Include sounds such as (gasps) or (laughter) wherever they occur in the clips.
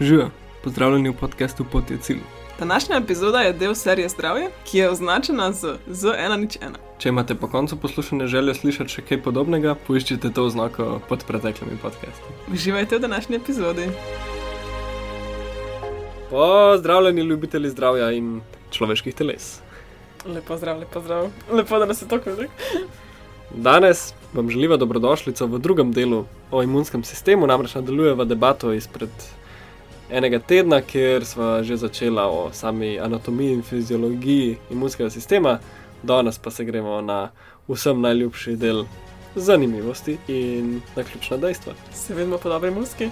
Živijo, pozdravljeni v podkastu Pot je cilj. Današnja epizoda je del serije Zdravje, ki je označena z Z101. Če imate po koncu poslušanja željo slišati še kaj podobnega, poiščite to oznako pod preteklimi podcasti. Uživajte v današnji epizodi. Pozdravljeni, ljubitelji zdravja in človeških teles. Lepo zdrav, lepo zdrav. Lepo, da nas je tako veliko. Danes vam želiva dobrodošlico v drugem delu o imunskem sistemu, namreč nadaljujeva debato izpred enega tedna, kjer smo že začela o sami anatomiji in fiziologiji imunskega sistema, danes pa se gremo na vsem najljubši del zanimivosti in na ključna dejstva. Se vedno po dobri muski.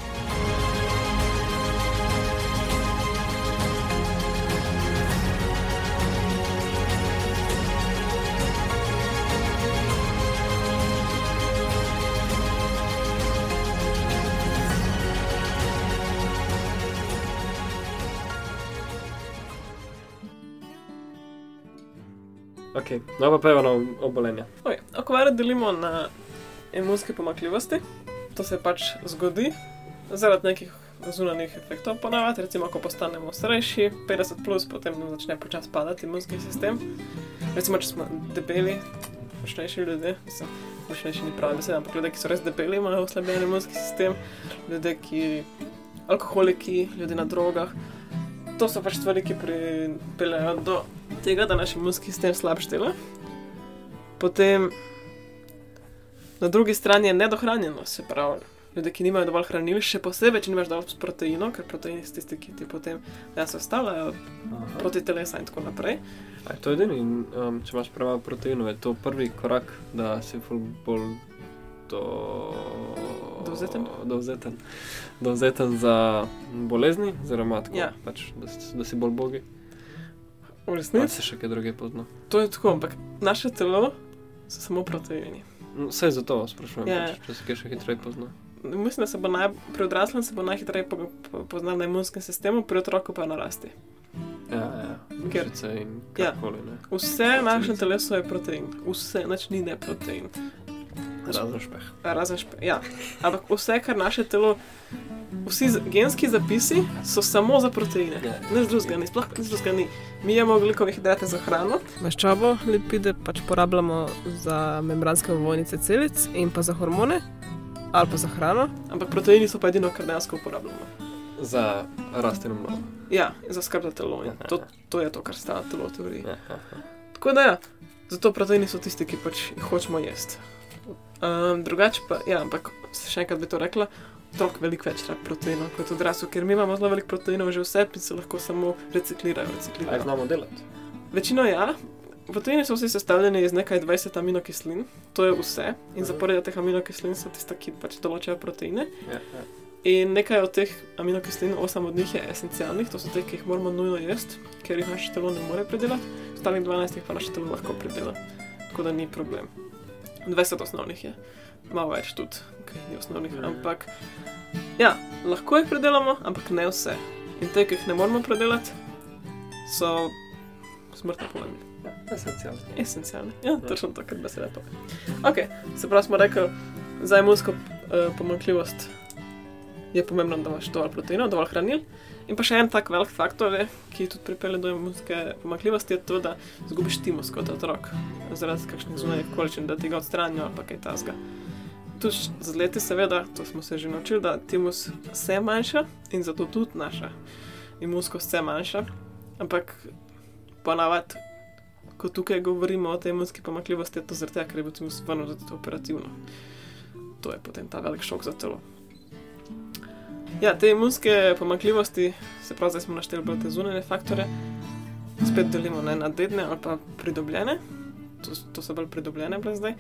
No, pa peva na obolenja. Okay. Okvare delimo na imunske pomakljivosti. To se pač zgodi zaradi nekih zunanjih efektov. Ponavadi, recimo, ko postanemo starejši, 50 plus, potem začne počasi padati imunski sistem. Recimo, če smo debeli, močnejši ljudje, močnejši ni pravi beseda, ampak ljudje, ki so res debeli, imajo oslabljen imunski sistem, ljudje, ki alkoholiki, ljudje na drogah. To so pač stvari, ki pripeljejo do tega, da naš imunski sistem slabše dela. Potem na drugi strani je nedohranjenost, se pravi, ljudje, ki nimajo dovolj hranil, še posebej, če nimaš dovolj proteinov, ker proteini so tisti, ki ti potem ja, se ostavljajo proti telesu in tako naprej. A je to edini, um, če imaš premalo proteinov, je to prvi korak, da si bolj do... dovzeten. dovzeten. Dovzeten za bolezni, oziroma Ja. pač, da, da si bolj bogi. V resnici se še kaj druge pozna. to je tako, ampak naše telo so samo proteini. No, Vse zato vas sprašujem, Ja. pač, če se kaj še hitreje pozna. Mislim, da se bo naj, pri odraslem se bo najhitreje po, po, poznal na imunskem sistemu, pri otroku pa na rasti. Ja, ja. Ker- in Ja. karkoli. ne. Vse v našem telesu je protein, vse, nič ni ne protein. Razen špeh. Razen špe, ja. Ampak vse, kar naše telo, vsi genski zapisi so samo za proteine. Ja. Nič drugega ni, sploh nič drugega ni. Mi imamo ogljikove hidrate za hrano, maščobo, lipide pač porabljamo za membranske ovojnice celic in pa za hormone ali pa za hrano, ampak proteini so pa edino, kar dejansko uporabljamo. Za rast in obnovo. Ja, in za skrb za telo. In Ja. to, to je to, kar stane telo v teoriji. Ja, ja, ja. Tako da, ja, zato proteini so tisti, ki pač jih hočemo jesti. Um, drugače pa, ja, ampak še enkrat bi to rekla, otrok veliko več rabi proteinov kot odrasel, ker mi imamo zelo veliko proteinov že vse in se lahko samo reciklirajo. Aj reciklirajo. znamo delati. Večino ja. Proteini so vsi sestavljeni iz nekaj 20 aminokislin, to je vse. In Mhm. zaporedja teh aminokislin so tiste, ki pač določajo proteine. Ja, ja. In nekaj od teh aminokislin, osem od njih je esencialnih, to so te, ki jih moramo nujno jesti, ker jih naše telo ne more predelati, ostalih 12 jih pa naše telo lahko predela. Tako da ni problem. 20 osnovnih je, malo več tudi, ki ni osnovnih, Mhm. ampak ja, lahko jih predelamo, ampak ne vse. In te, ki jih ne moramo predelati, so smrtno pomembni. ja. Esencialno. Esencialni. Ja, točno to, kar beseda pove. Ok, se pravi, smo rekli, za imunsko uh, pomanjkljivost je pomembno, da imaš dovolj proteinov, dovolj hranil. In pa še en tak velik faktor, je, ki tudi pripelje do imunske pomanjkljivosti, je to, da zgubiš timus kot otrok, zaradi kakšnih zunanjih količin, da ti ga odstranijo ali kaj tasga. Tudi z leti, seveda, to smo se že naučili, da timus se manjša in zato tudi naša imunskost se manjša. Ampak ponavadi ko tukaj govorimo o tej imunski pomakljivosti, je to zaradi tega, ker je bil timus vzet operativno. To je potem ta velik šok za telo. Ja, te imunske pomakljivosti, se pravi, zdaj smo našteli bolj te zunanje faktore, spet delimo ne, na dedne ali pa pridobljene. To, to so bolj pridobljene bile zdaj.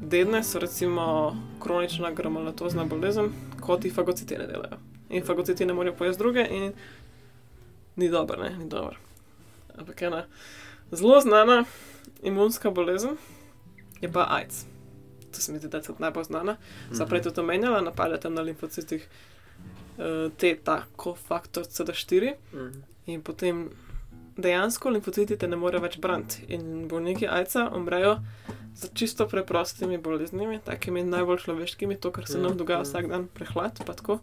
Dedne so recimo kronična gramolatozna bolezen, kot ti fagociti ne delajo. In fagociti ne morejo pojesti druge in ni dobro, ne, ni dobro. Ampak ena zelo znana imunska bolezen je pa AIDS. To se mi zdi, da je tudi najbolj znana. Zdaj prej tudi omenjala, napadate na limfocitih te tako faktor CD4 Mhm. in potem dejansko limfociti te ne more več braniti in bolniki AIDS-a umrejo za čisto preprostimi boleznimi, takimi najbolj človeškimi, to, kar se Ja, nam dogaja ja. vsak dan, prehlad, pa tako,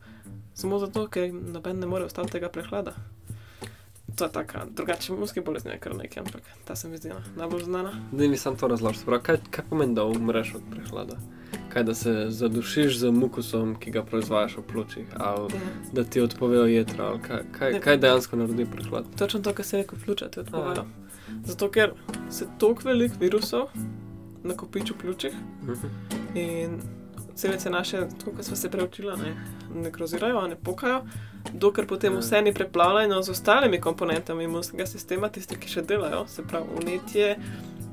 samo zato, ker noben ne more ostati tega prehlada. To je taka, drugače imunske bolezni je kar nekaj, ampak ta se mi zdi najbolj znana. Da mi sam to razložiš. Prav, kaj, kaj pomeni, da umreš od prehlada? Kaj da se zadušiš z mukusom, ki ga proizvajaš v pljučih, ali Ja. da ti odpovejo jedra, ali kaj, kaj, Ne. kaj dejansko naredi prehlad? Točno to, kar se reko pljuča, ti odpovejo. Zato, ker se toliko velik virusov nakopiči v pljučih Mhm. in celice naše, tako kot smo se preučili, ne nekrozirajo, ne pokajo, dokler potem Ja. vse ni preplavljeno z ostalimi komponentami imunskega sistema, tiste, ki še delajo, se pravi unetje,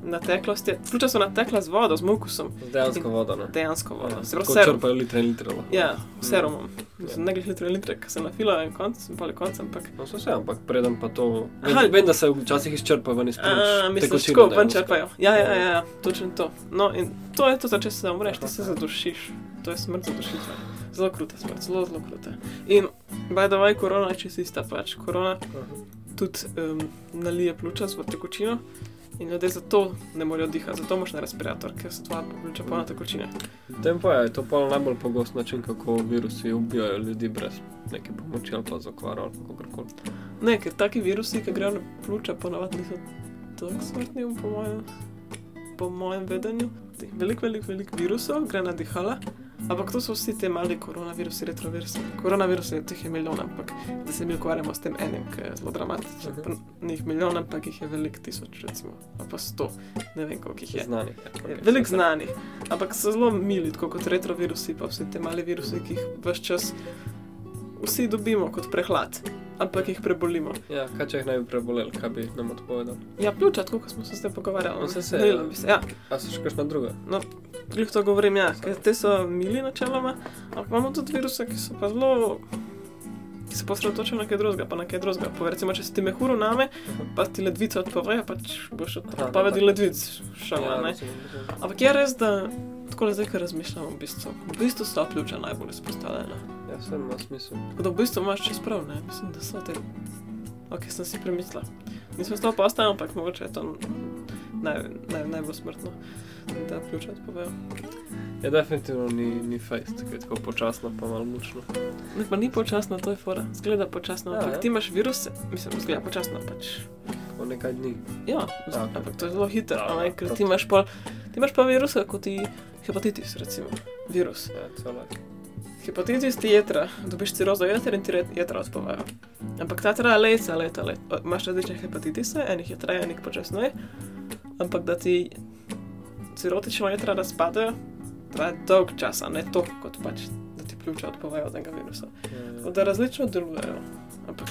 nateklost. je- Pljuča so natekla z vodo, z mukusom, Z dejansko vodo. Ne? dejansko vodo. Se pravi, serum. črpajo litre in litre. Ja, serumom. Ja. Mislim, ne glede litre, litre, ki se nafilajo in konc, pa konc, ampak. No, so vse, ampak preden pa to. Aha. Vem, da se včasih izčrpa ven iz pljuč. Tekočina tako ven črpajo. Ja, ja, ja, ja, točno to. No, in to je to, če se umreš, ti se zadušiš. To je smrt zadušitve. Zelo kruta smrt, zelo, zelo kruta. In, by the way, korona je čisto ista pač. Korona Aha. tudi um, nalije pljuča z tekočino in ljudje zato ne morejo dihati, zato imaš na respirator, ker so tvoja pljuča polna tekočine. Tem pa je to pa najbolj pogost način, kako virusi ubijajo ljudi brez neke pomoči ali pa z okvaro ali kakorkoli. Ne, ker taki virusi, ki grejo na pljuča, ponavadi niso tako smrtni, po mojem, po mojem vedenju. Teh Veliko, veliko, veliko virusov gre na dihala, ampak to so vsi ti mali koronavirusi, retrovirusi. Koronavirusi, teh je milijon, ampak da se mi ukvarjamo s tem enim, ki je zelo dramatičen. Mhm. Pa Ni jih milijon, ampak jih je veliko tisoč, recimo, ali pa sto, ne vem koliko jih je. Znanih. Ja, okay, Veliko znanih, ampak so zelo mili, tako kot retrovirusi, pa vsi ti mali virusi, ki jih vse čas vsi dobimo kot prehlad, ampak jih prebolimo. Ja, kaj če jih ne bi preboleli, kaj bi nam odpovedal? Ja, pljuča, tako kot smo se tem pogovarjali. No, se, Gnojila ja. bi se. Ja, A so še kakšna druga? glih to govorim, ja, ker te so mili načeloma, ampak imamo tudi viruse, ki so pa zelo. Ki se posredotočajo na kaj drugega, pa na kaj drugega. Pa recimo, če se ti mehuro name, pa ti ledvice odpovejo, pač boš od odpovedi no, ledvic šel. ja. Ampak je res, da tako zdaj, ko razmišljam, v bistvu, v bistvu so pljuča najbolj izpostavljena. Ja, vse ima smisel. Tako da v bistvu imaš čez prav, ne? Mislim, da so te. Ok, sem si premislila. Nisem s to postavila, ampak mogoče je to naj, naj, najbolj smrtno, da pljuča odpovejo. Ja, definitivno ni, ni fejst, ker je tako počasno, pa malo mučno. Ne, pa ni počasno, to je fora. Zgleda počasno, Ja, ampak ja. ti imaš viruse, mislim, zgleda počasno pač. Tako nekaj dni. Ja, Ja, ok. ampak to je zelo hitro, Ja, ker ti imaš pa, ti imaš pa viruse, kot ti hepatitis, recimo. Virus. Ja, celo. Hepatitis ti jetra, dobiš cirozo jeter in ti jetra odpovejo. Ampak ta traja leta, leta, leta. Imaš različne hepatitise, enih je traja, enih počasneje. Ampak da ti cirotično jetra razpadejo, traja dolg čas, a ne toliko kot pač, da ti pljuča odpovejo od tega virusa. Tako da različno delujejo. Ampak,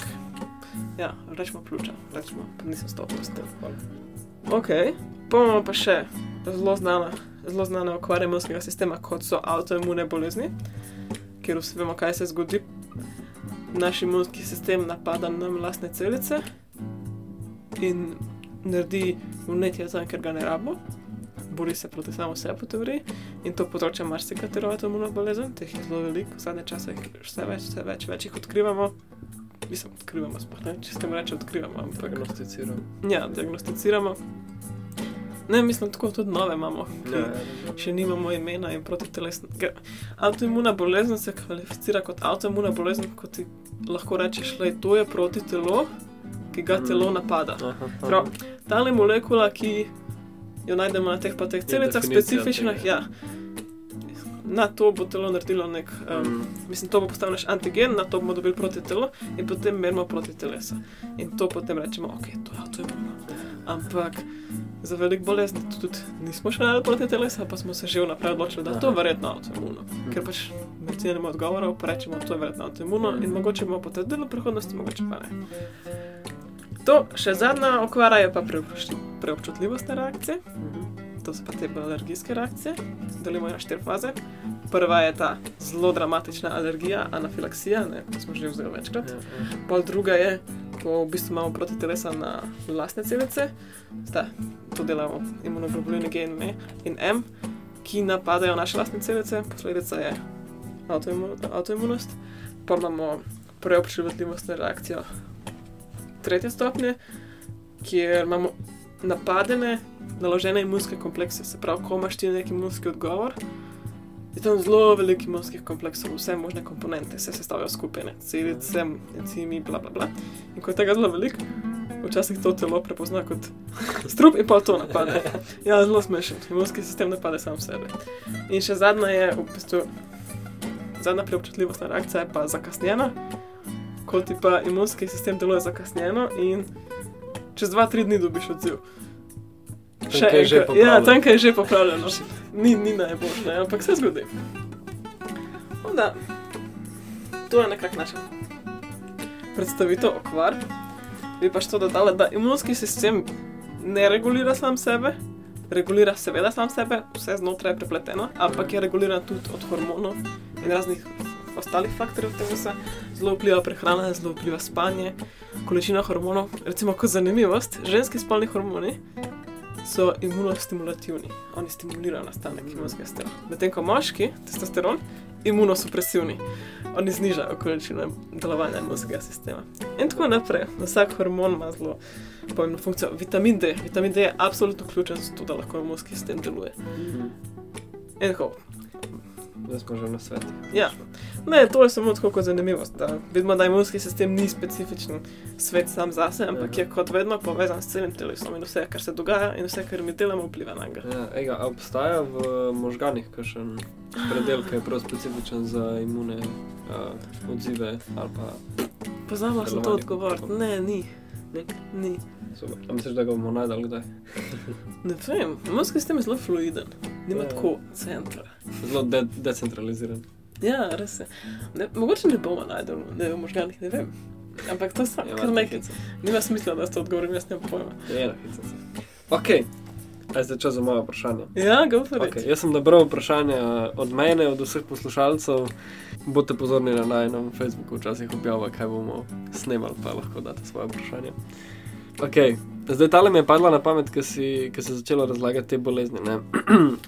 ja, rečemo pljuča, rečemo, pa nisem stopil s tem. Ok, imamo pa še zelo znane, zelo znane okvare imunskega sistema, kot so avtoimune bolezni, kjer vsi vemo, kaj se zgodi. Naš imunski sistem napada nam lastne celice in naredi vnetje tam, ker ga ne rabimo. Bori se proti samo sebi, po teoriji, in to področje marsikatero avtoimuno bolezen, teh je zelo veliko, v zadnje čase jih vse več, vse več, več jih odkrivamo. Mislim, odkrivamo, sploh ne, če s tem rečem, odkrivamo, ampak Diagnosticiram. Ja, diagnosticiramo. Ne, mislim, tako tudi nove imamo. Ja, ja, razumem. Še nimamo imena in protitelesna. ker Avtoimuna bolezen se kvalificira kot avtoimuna bolezen, kot ti lahko rečeš, da to je proti telo, ki ga Mm. telo napada. Prav. Ta le molekula, ki jo najdemo na teh pa teh celicah, specifičnih, tega. ja. Na to bo telo naredilo nek, um, mislim, to bo postal naš antigen, na to bomo dobili proti telo in potem merimo proti telesa. In to potem rečemo, ok, to je avtoimuno. Ampak za velik bolezni to tudi nismo še naredili proti telesa, pa smo se že vnaprej odločili, da je to Aha. verjetno avtoimuno. Ker pač medicina nima odgovorov, pa rečemo, to je verjetno avtoimuno in Mhm. mogoče bomo potrdili v prihodnosti, mogoče pa ne. To še zadnja okvara je pa preobčutljiv- preobčutljivostne reakcije. Mhm. To so pa te alergijske reakcije, delimo na štiri faze. Prva je ta zelo dramatična alergija, anafilaksija, ne, to smo že vzeli večkrat. Ja. Pol druga je, ko v bistvu imamo proti telesa na lastne celice, sta, to delamo imunoglobulini G in M, in M, ki napadajo naše lastne celice, posledica je avtoimu- avtoimunost. Pa imamo preobčutljivostno reakcijo tretje stopnje, kjer imamo napadene, naložene imunske komplekse. Se pravi, ko imaš ti neki imunski odgovor, je tam zelo veliko imunskih kompleksov, vse možne komponente se sestavljajo skupaj, ne? celice, encimi, bla bla bla. In ko je tega zelo veliko, včasih to telo prepozna kot (laughs) strup in pa to napade. Ja, zelo smešen, imunski sistem napade sam sebe. In še zadnja je, v bistvu, zadnja preobčutljivostna reakcija je pa zakasnjena, ko ti pa imunski sistem deluje zakasnjeno in čez 2-3 dni dobiš odziv. Še je že Ja, popravljeno. tam, kjer je že popravljeno. Ni, ni najboljše, ampak se zgodi. Da, to je nekako naša predstavitev okvar. Bi pa to dodala, da imunski sistem ne regulira sam sebe, regulira seveda sam sebe, vse znotraj je prepleteno, ampak je reguliran tudi od hormonov in raznih ostalih faktorjev telesa. Zelo vpliva prehrana, zelo vpliva spanje, količina hormonov. Recimo, kot zanimivost, ženski spolni hormoni so imunostimulativni, oni stimulirajo nastanek imunskega sistema. Medtem ko moški, testosteron, imunosupresivni, oni znižajo količino delovanja imunskega sistema. In tako naprej. Vsak hormon ima zelo pomembno funkcijo. Vitamin D, vitamin D je absolutno ključen za to, da lahko imunski sistem deluje. In tako, Že na svetu. Ja. Ne, to je samo tako kot zanimivost. Da vidimo, da imunski sistem ni specifičen svet sam zase, ampak Aha. je kot vedno povezan s celim telesom in vse, kar se dogaja in vse, kar mi delamo, vpliva na njega. Ja, ega, a obstaja v možganih kakšen predel, ki je prav specifičen za imune uh, odzive ali pa Pozabila sem to odgovoriti. Ne, ni. Ni? ni. super. A misliš, da ga bomo najdali kdaj? Ne vem, imunski sistem je zelo fluiden, nima Ja. tako centra. Zelo de decentraliziran. Ja, res je. Ne, mogoče ne bomo najdel, ne vem, možganih, ne vem. Ampak to so Ja, kar nekaj. Nima smisla, da to odgovorim, jaz nemam pojma. Je na hica se. Ok, a je zdaj čas za moje vprašanje. Ja, go for Okay, it. jaz sem nabral vprašanja od mene, od vseh poslušalcev. Bodite pozorni na najnem Facebooku, včasih objavlja, kaj bomo snemali, pa lahko date svoje vprašanje. Okay. Zdaj, tale mi je padla na pamet, ker si, ker si začela razlagati te bolezni.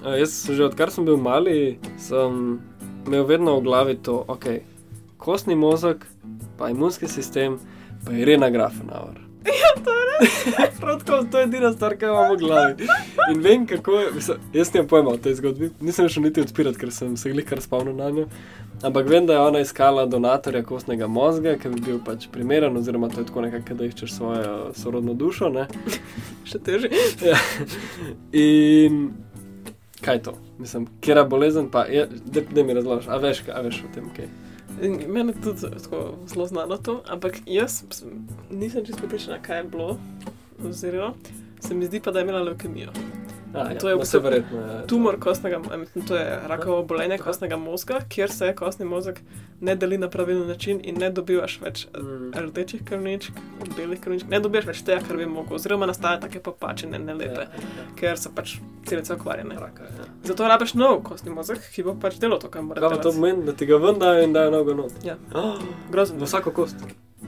A (clears throat) jaz, že odkar sem bil mali, sem imel vedno v glavi to, ok, kostni mozek, pa imunski sistem, pa je Irena Grafenauer. (laughs) Prav tako, to je edina stvar, ki jo imam v glavi. In vem, kako je. Mislim, jaz nimam pojma o tej zgodbi, nisem šel niti odpirati, ker sem se glih kar spomnil na njo. Ampak vem, da je ona iskala donatorja kostnega možga, ki bi bil pač primeren, oziroma to je tako nekako, da iščeš svojo sorodno dušo. Ne? (laughs) Še teže. Ja. In kaj je to? Mislim, kera bolezen pa je, da, da mi razložiš, a veš, a veš o tem, kaj. In Meni je tudi tako zelo znano to, ampak jaz sem- nisem čisto prepričana, kaj je bilo. Oziroma, se mi zdi pa, da je imela leukemijo. A, ja, To je v bistvu verjetno. Ja, Tumor kostnega, to je rakovo obolenje kostnega možga, kjer se kostni možg ne deli na pravilen način in ne dobivaš več Mm. rdečih krvničk, belih krvničk, ne dobivaš več tega, kar bi mogel, oziroma nastajajo take popačene, nelepe, Ja, ja, ker so pač celice okvarjene. ja. Raka, ja. Zato rabiš nov kostni možg, ki bo pač delal to, kar mora pa to pomeni, da ti ga ven dajo in dajo nogo not? Ja. (gasps) Oh, Grozno. vsako kost.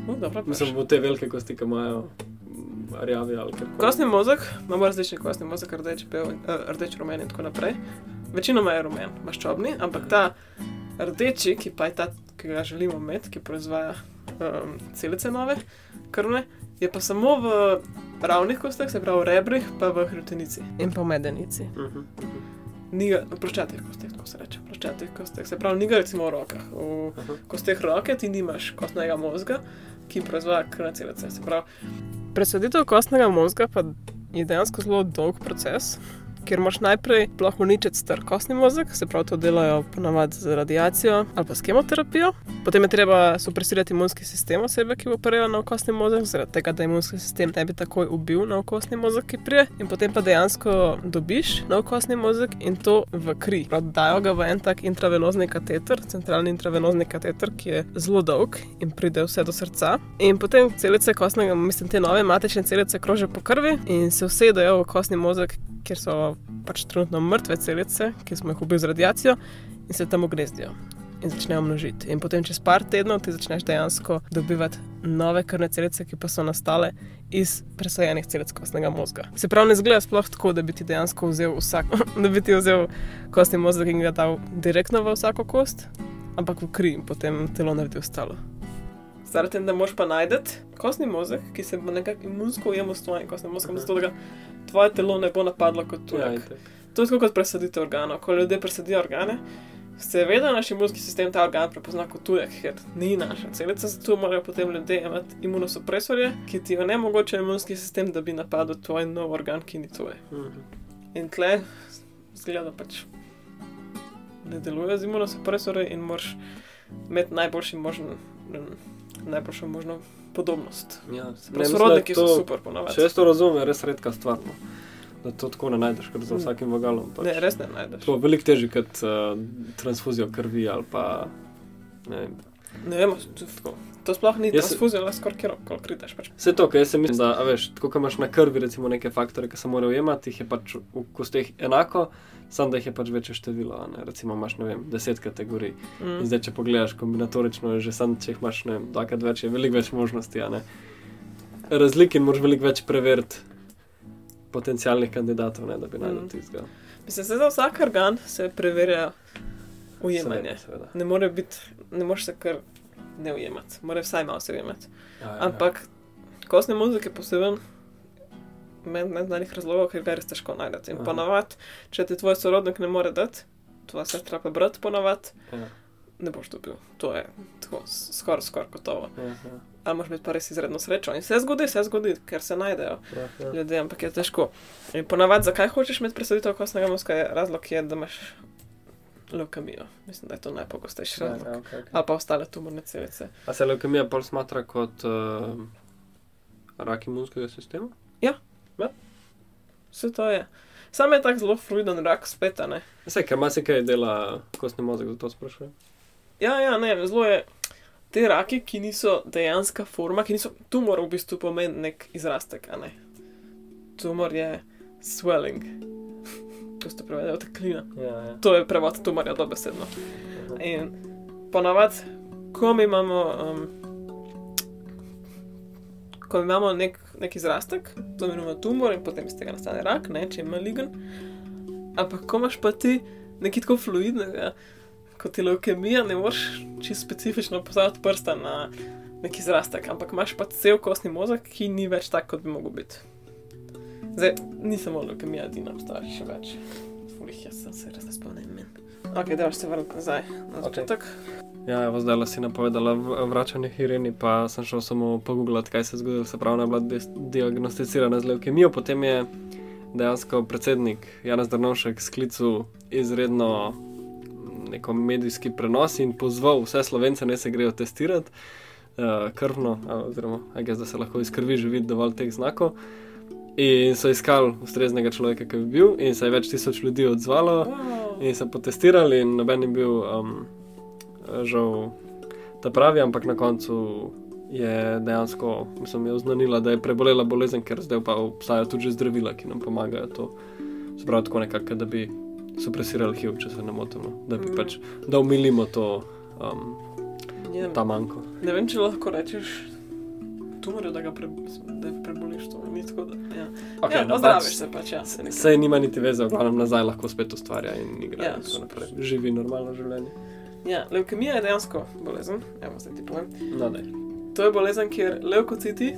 No, dobro, Mislim, v te velike kosti, ki imajo rjavi ali kaj. Kostni mozek, imamo različne kostni mozek, rdeč, bel, uh, rdeč, rumen in tako naprej. Večinoma je rumen, maščobni, ampak ta rdeči, ki pa je ta, ki ga želimo imeti, ki proizvaja um, celice nove, krvne, je pa samo v ravnih kosteh, se pravi v rebrih, pa v hrbtenici in pa v medenici. Uh -huh, uh -huh. Ni ga v ploščatih kosteh, tako se reče, ploščatih kosteh, se pravi, ni ga recimo v rokah. V Aha. kosteh roke ti nimaš kostnega možga, ki proizvaja krvne celice. Presaditev kostnega možga je dejansko zelo dolg proces. Ker moraš najprej sploh uničiti star kostni mozeg, se pravi, to delajo ponavadi z radiacijo ali pa s kemoterapijo. Potem je treba supresirati imunski sistem osebe, ki bo operirala na kostni mozeg, zaradi tega, da imunski sistem ne bi takoj ubil na kostni mozeg, ki prije. In potem pa dejansko dobiš nov kostni mozeg in to v kri. Prav, Dajo ga v en tak intravenozni kateter, centralni intravenozni kateter, ki je zelo dolg in pride vse do srca. In potem celice kostnega, mislim, te nove matične celice krožijo po krvi in se usedejo v kostni mozeg, kjer so pač trenutno mrtve celice, ki smo jih ubili z radiacijo in se tam ugnezdijo. In začnejo množiti. In potem, čez par tednov, ti začneš dejansko dobivati nove krvne celice, ki pa so nastale iz presajenih celic kostnega možga. Se pravi, ne zgleda sploh tako, da bi ti dejansko vzel vsak, (laughs) da bi ti vzel kostni možg in ga dal direktno v vsako kost, ampak v kri in potem telo naredi ostalo. Zaradi tega, da moš pa najti kostni mozek, ki se bo nekako imunsko ujemal s tvojim kostnim mozgom, zato da ga tvoje telo ne bo napadlo kot Ja, tujek. itak. To je tako kot presaditev organov. Ko ljudje presadijo organe, seveda naš imunski sistem ta organ prepozna kot tujek, ker ni naša celica, zato morajo potem ljudje imeti imunosupresorje, ki ti onemogočajo imunski sistem, da bi napadel tvoj nov organ, ki ni tvoj. Mhm. In tle, zgleda pač, ne deluje z imunosupresorji in moraš imeti najboljši možen, najboljšo možno podobnost. Ja, Prav sorodniki so super ponovadi. Če jaz to razumem, je res redka stvar. No. Da to tako ne najdeš, ker za Mm. vsakim vogalom. Pač. Ne, res ne najdeš. To je veliko težje kot uh, transfuzijo krvi ali pa. Ne vem. Ne vem, to, tako. to sploh ni se- transfuzija, le skoraj kjer koli kriteš. Pač. Vse to, jaz se mislim, da a veš, tako kot imaš na krvi recimo neke faktore, ki se morajo jemati, jih je pač v kosteh enako, samo da jih je pač večje število. a Ne? Recimo imaš, ne vem, deset kategorij. In Mm. zdaj, če pogledaš kombinatorično, je že sam, če jih imaš, ne vem, dvakrat več, je veliko več možnosti. Razlik in moraš veliko več preveriti potencijalnih kandidatov, ne, da bi najdel Mm. tistega. Mislim, da za vsak organ se preverja ujemanje. Seveda, seveda. Ne more biti, ne moreš se kar ne ujemati, mora vsaj malo se ujemati. Ja, ja, ja. Ampak kostne muzike poseben, meni ne znanih razlogov, ker ga res težko najdete. In Aha. ponavadi, če ti tvoj sorodnik ne more dati, tvoja sestra pa brat ponavadi, Ja, ne boš dobil. To je tako skoraj, skoraj gotovo. ja, ja, Ali moraš biti pa res izredno srečo. In se zgodi, se zgodi, ker se najdejo. ja, ja. ljudje, ampak je težko. In ponavadi, zakaj hočeš imeti presaditev kostnega mozga, je razlog, je, da imaš leukemijo. Mislim, da je to najpogostejši Ja, razlog. ja, okay, okay. Ali pa ostale tumorne celice. A se leukemija pol smatra kot uh, rak imunskega sistema? Vse to je. Sam je tako zelo fluiden rak spet, ne. Vse, ker ima se kaj dela kostni mozek, zato sprašujem. Ja, ja, ne, zelo je. Te raki, ki niso dejanska forma, ki niso tumor, v bistvu pomeni nek izrastek, a ne. Tumor je swelling. To ste prevedli od klina. Ja, ja. To je prevod tumorja dobesedno. In ponavadi, ko mi imamo, um, ko imamo nek, nek izrastek, to imenujemo tumor in potem iz tega nastane rak, ne, če je maligen. Ampak ko imaš pa ti nekaj tako fluidnega, kot je leukemija, ne moreš čisto specifično postaviti prsta na nek izrastek, ampak imaš pa cel kostni mozek, ki ni več tak, kot bi mogel biti. Zdaj, ni samo leukemija, edina obstaja še več. Fulih, jaz sem se res ne spomnim imen. Ok, da se vrnem nazaj na začetek. Ja, evo, zdaj si napovedala v- vračanje Ireni, pa sem šel samo pogooglati, kaj se je zgodilo. Se pravi, ona je bila diagnosticirana z leukemijo, potem je dejansko predsednik Janez Drnovšek sklical izredno mm, neko medijski prenos in pozval vse slovence, naj se grejo testirati uh, krvno, a, oziroma da se lahko iz krvi že vidi dovolj teh znakov. In so iskali ustreznega človeka, ki bi bil, in se je več tisoč ljudi odzvalo. Wow. In so potestirali, in noben je bil um, žal ta pravi, ampak na koncu je dejansko, mislim, je oznanila, da je prebolela bolezen, ker zdaj pa obstajajo tudi zdravila, ki nam pomagajo to. Sprav tako nekako, da bi supresirali HIV, če se ne motimo, da bi Mm. pač, da umilimo to, um, Ja, ta manjko. ne vem, če lahko rečeš tumorju, da ga pre, da preboliš to. Ni tako, da, ja. Okay, ja, no, ozdraviš se pač, ja. Se. Sej nima niti veze, v glavnem nazaj lahko spet ustvarja in igra Ja, in. Živi normalno življenje. Ja, leukemija je dejansko bolezen, evo zdaj ti povem. No, daj. To je bolezen, kjer leukociti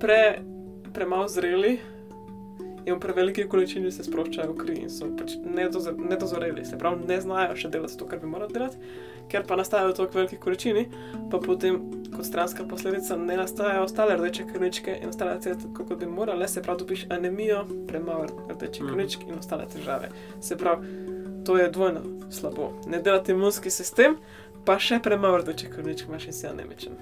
pre, premalo zreli in v preveliki količini se sproščajo v kri in so pač nedozo- nedozoreli, se pravi, ne znajo še delati to, kar bi morali delati, ker pa nastajajo v tako veliki količini, pa potem kot stranska posledica ne nastajajo ostale rdeče krvničke in ostale celice, kot bi morale, se pravi, dobiš anemijo, premalo rdečih Mhm. krvničk in ostale težave. Se pravi, to je dvojno slabo. Ne delati imunski sistem, pa še premalo rdečih krvničk imaš in si anemičen.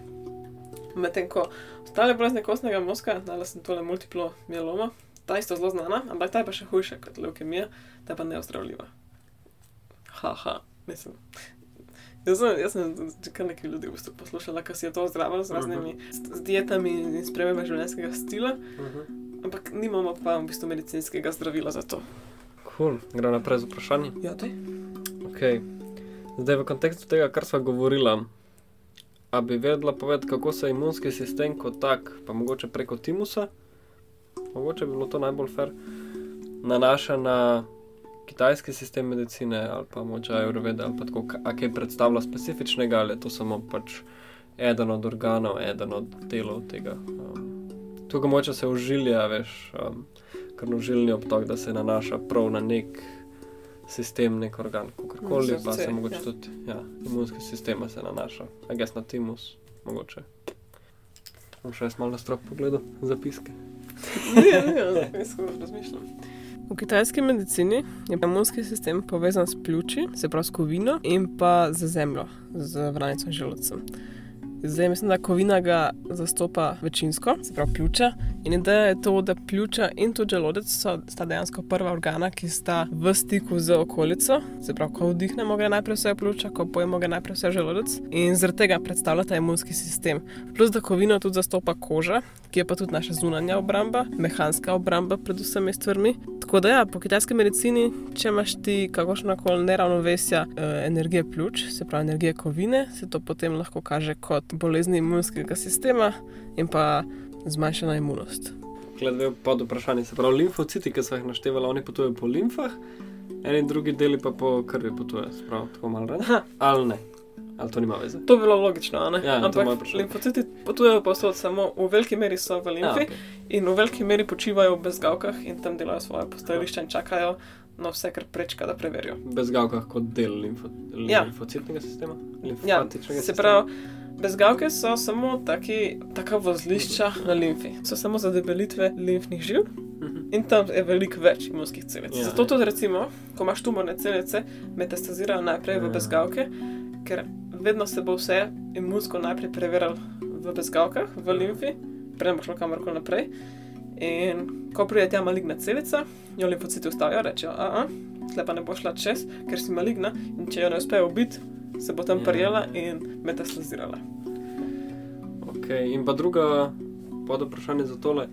Medtem ko ostale bolezni kostnega mozga, dala sem tole multiplo mieloma, ta isto zelo znana, ampak ta je pa še hujša kot leukemija, ta pa neozdravljiva. Haha, mislim. Jaz sem, jaz sem kar nekaj ljudi v bistvu poslušala, ki si je to zdravilo z raznimi s, s dietami in spremembami življenjskega stila, ampak nimamo pa v bistvu medicinskega zdravila za to. Cool. Gremo naprej z vprašanjem. Ja, te? Okay. Zdaj, v kontekstu tega, kar smo govorili, a bi vedela povedati, kako se imunski sistem kot tak, pa mogoče preko timusa, mogoče bi bilo to najbolj fair, nanaša na kitajski sistem medicine ali pa moče ajurvede ali pa tako, a kaj predstavlja specifičnega ali je to samo pač eden od organov, eden od delov tega. Um, tukaj moče se užilja, veš, um, krnožilni obtok, da se nanaša prav na nek sistem, nek organ, kakorkoli, pa se mogoče ja. tudi ja, imunski sistem se nanaša, a ges na timus, mogoče. Bom še jaz malo na strop pogledal zapiske. Ne, ne, ne, jaz tako razmišljam. V kitajski medicini je imunski sistem povezan s pljuči, se pravi s kovino, in pa z zemljo, z vranico in želodcem. Zdaj mislim, da kovina ga zastopa večinsko, se pravi pljuča. In ideja je to, da pljuča in tudi želodec so, sta dejansko prva organa, ki sta v stiku z okolico. Se pravi, ko vdihnemo, gre najprej vse pljuča, ko pojemo, gre najprej vse želodec. In zaradi tega predstavlja ta imunski sistem. Plus, da kovino tudi zastopa koža, ki je pa tudi naša zunanja obramba, mehanska obramba pred vsemi stvarmi. Tako da, ja, po kitajski medicini, če imaš ti kakršno koli neravnovesja eh, energije pljuč, se pravi energije kovine, se to potem lahko kaže kot bolezni imunskega sistema in pa zmanjšana imunost. Glede pod vprašanje, se pravi, limfociti, ki so jih naštevali, oni potujejo po limfah, eni drugi deli pa po krvi potujejo, se pravi, tako malo. Aha, Ali ne, ali to nima veze. to bi bilo logično, a ne? Ja, Ampak limfociti potujejo povsod, samo v veliki meri so v Ja, limfi okay. in v veliki meri počivajo v bezgavkah in tam delajo svoje postajališče in čakajo na vse, kar prečka, da preverijo. Bezgavkah kot del limfo, Ja. limfocitnega sistema. Ja, limfatičnega se sistema. Bezgavke so samo taki, taka vozlišča na limfi. So samo za debelitve limfnih žil Mhm. in tam je veliko več imunskih celic. Ja, Zato ja. tudi, recimo, ko imaš tumorne celice, metastazirajo najprej v Ja. bezgavke, ker vedno se bo vse imunsko najprej preverjalo v bezgavkah, v Ja. limfi, preden bo šlo kamorkoli naprej. In ko pride tja maligna celica, jo limfociti ustavijo, rečejo, a, tle pa ne bo šla čez, ker si maligna in če jo ne uspejo ubiti, se bo tam Ja. prijela in metastazirala. Okay. In pa druga pod vprašanje za tole.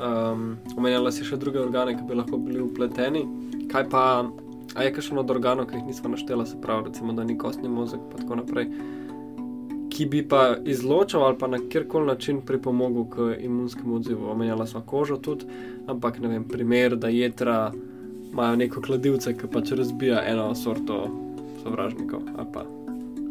Um, omenjala si še druge organe, ki bi lahko bili upleteni. Kaj pa, a je kakšen od organov, ki jih nismo naštela, se pravi, recimo, da ni kostni mozek, pa tako naprej, ki bi pa izločal ali pa na kjerkoli način pripomogel k imunskemu odzivu. Omenjala smo kožo tudi, ampak ne vem, primer, da jedra imajo neko kladivce, ki pač razbija eno sorto sovražnikov.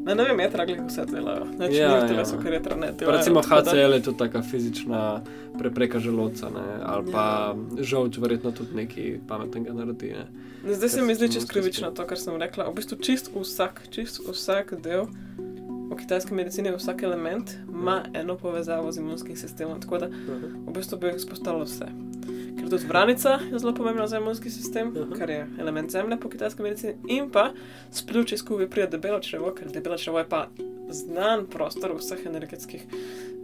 Ne, ne vem, jetra glih vse delajo. Neč Ja, ja, ja. ja. so, ker jetra ne Pa delajo. recimo HCL je tudi taka fizična prepreka želodca, ne? ali pa žolč, verjetno tudi nekaj pametnega naredi. Ne? Ne, Zdaj se mi zdi čist imunski krivično to, kar sem rekla. V bistvu čist vsak, čist vsak del v kitajski medicini, vsak element ima eno povezavo z imunskim sistemom. Tako da v bistvu bi izpostavilo vse. Ker tudi vranica je zelo pomembna za imunski sistem, Aha. kar je element zemlje po kitajski medicini, in pa s pljuči skupaj pride debelo črevo, ker debelo črevo je pa znan prostor v vseh energetskih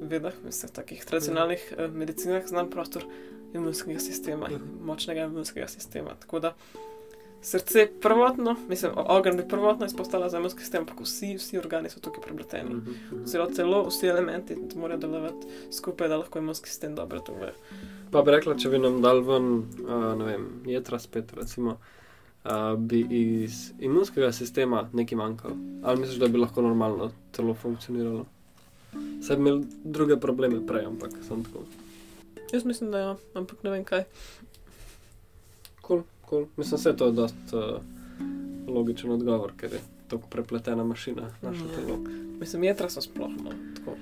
vedah, v vseh takih tradicionalnih eh, medicinah, znan prostor imunskega sistema in močnega imunskega sistema. Tako da srce prvotno, mislim, ogenj bi prvotno izpostavila za imunski sistem, ampak vsi, vsi organi so tukaj prepleteni. Mhm. Zelo telo, vsi elementi morajo delovati skupaj, da lahko imunski sistem dobro deluje. Pa bi rekla, če bi nam dal ven, uh, ne vem, jedra spet, recimo, uh, bi iz imunskega sistema nekaj manjkalo. Ali misliš, da bi lahko normalno telo funkcioniralo? Saj bi imel druge probleme prej, ampak sem tako. Jaz mislim, da ja, ampak ne vem kaj. Cool, cool. Mislim, da je to dosta uh, logičen odgovor, ker je tako prepletena mašina, naše Ja. telo. Mislim, jedra so sploh no, tako.